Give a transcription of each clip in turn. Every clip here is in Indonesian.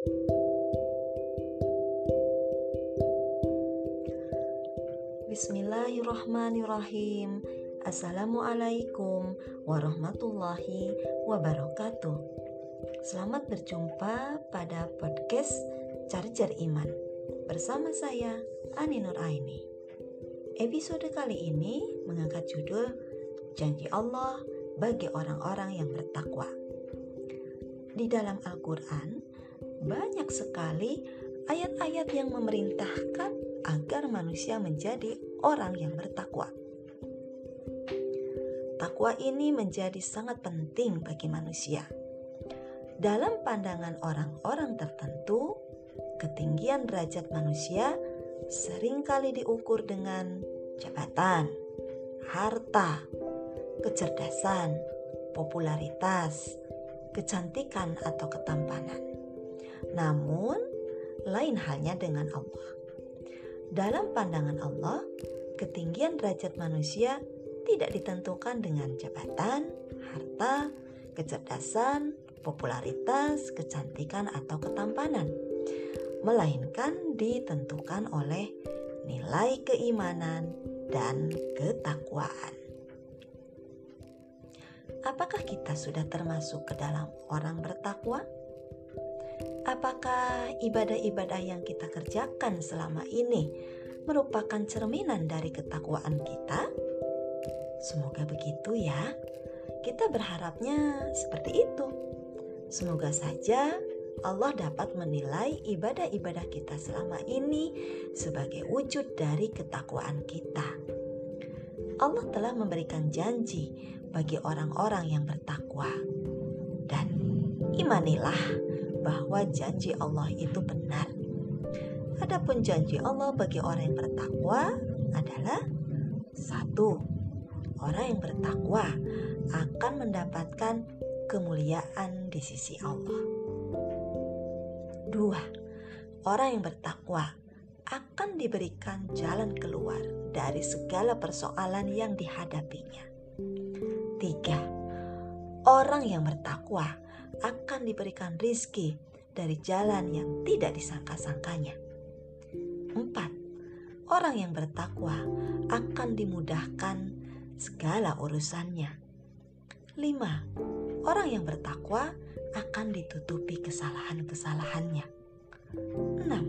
Bismillahirrahmanirrahim. Assalamualaikum warahmatullahi wabarakatuh. Selamat berjumpa pada podcast Charger Iman bersama saya Ani Nur Aini. Episode kali ini mengangkat judul Janji Allah bagi orang-orang yang bertakwa. Di dalam Al-Qur'an banyak sekali ayat-ayat yang memerintahkan agar manusia menjadi orang yang bertakwa. Takwa ini menjadi sangat penting bagi manusia. Dalam pandangan orang-orang tertentu, ketinggian derajat manusia sering kali diukur dengan jabatan, harta, kecerdasan, popularitas, kecantikan, atau ketampanan. Namun, lain halnya dengan Allah. Dalam pandangan Allah, ketinggian derajat manusia tidak ditentukan dengan jabatan, harta, kecerdasan, popularitas, kecantikan, atau ketampanan, melainkan ditentukan oleh nilai keimanan dan ketakwaan. Apakah kita sudah termasuk ke dalam orang bertakwa? Apakah ibadah-ibadah yang kita kerjakan selama ini merupakan cerminan dari ketakwaan kita? Semoga begitu ya. Kita berharapnya seperti itu. Semoga saja Allah dapat menilai ibadah-ibadah kita selama ini sebagai wujud dari ketakwaan kita. Allah telah memberikan janji bagi orang-orang yang bertakwa. Dan imanilah bahwa janji Allah itu benar. Adapun janji Allah bagi orang yang bertakwa adalah satu, orang yang bertakwa akan mendapatkan kemuliaan di sisi Allah. Dua, orang yang bertakwa akan diberikan jalan keluar dari segala persoalan yang dihadapinya. Tiga, orang yang bertakwa akan diberikan rizki dari jalan yang tidak disangka-sangkanya. Empat, orang yang bertakwa akan dimudahkan segala urusannya. Lima, orang yang bertakwa akan ditutupi kesalahan-kesalahannya. Enam,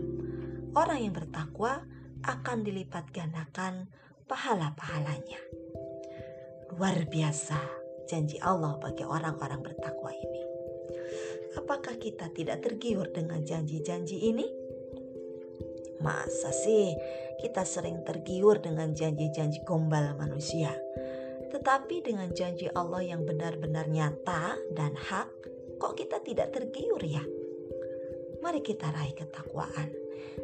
orang yang bertakwa akan dilipat gandakan pahala-pahalanya. Luar biasa janji Allah bagi orang-orang bertakwa ini apakah kita tidak tergiur dengan janji-janji ini? Masa sih kita sering tergiur dengan janji-janji gombal manusia? Tetapi dengan janji Allah yang benar-benar nyata dan hak, kok kita tidak tergiur ya? Mari kita raih ketakwaan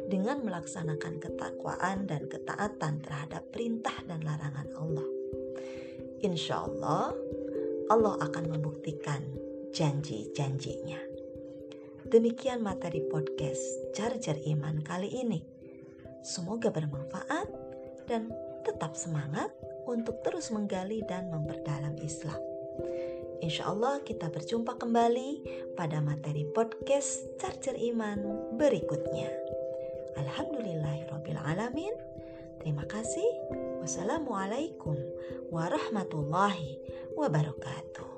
dengan melaksanakan ketakwaan dan ketaatan terhadap perintah dan larangan Allah. Insya Allah, Allah akan membuktikan janji-janjinya. Demikian materi podcast Charger Iman kali ini. Semoga bermanfaat dan tetap semangat untuk terus menggali dan memperdalam Islam. Insya Allah kita berjumpa kembali pada materi podcast Charger Iman berikutnya. Alhamdulillahirrabbilalamin. Terima kasih. Wassalamualaikum warahmatullahi wabarakatuh.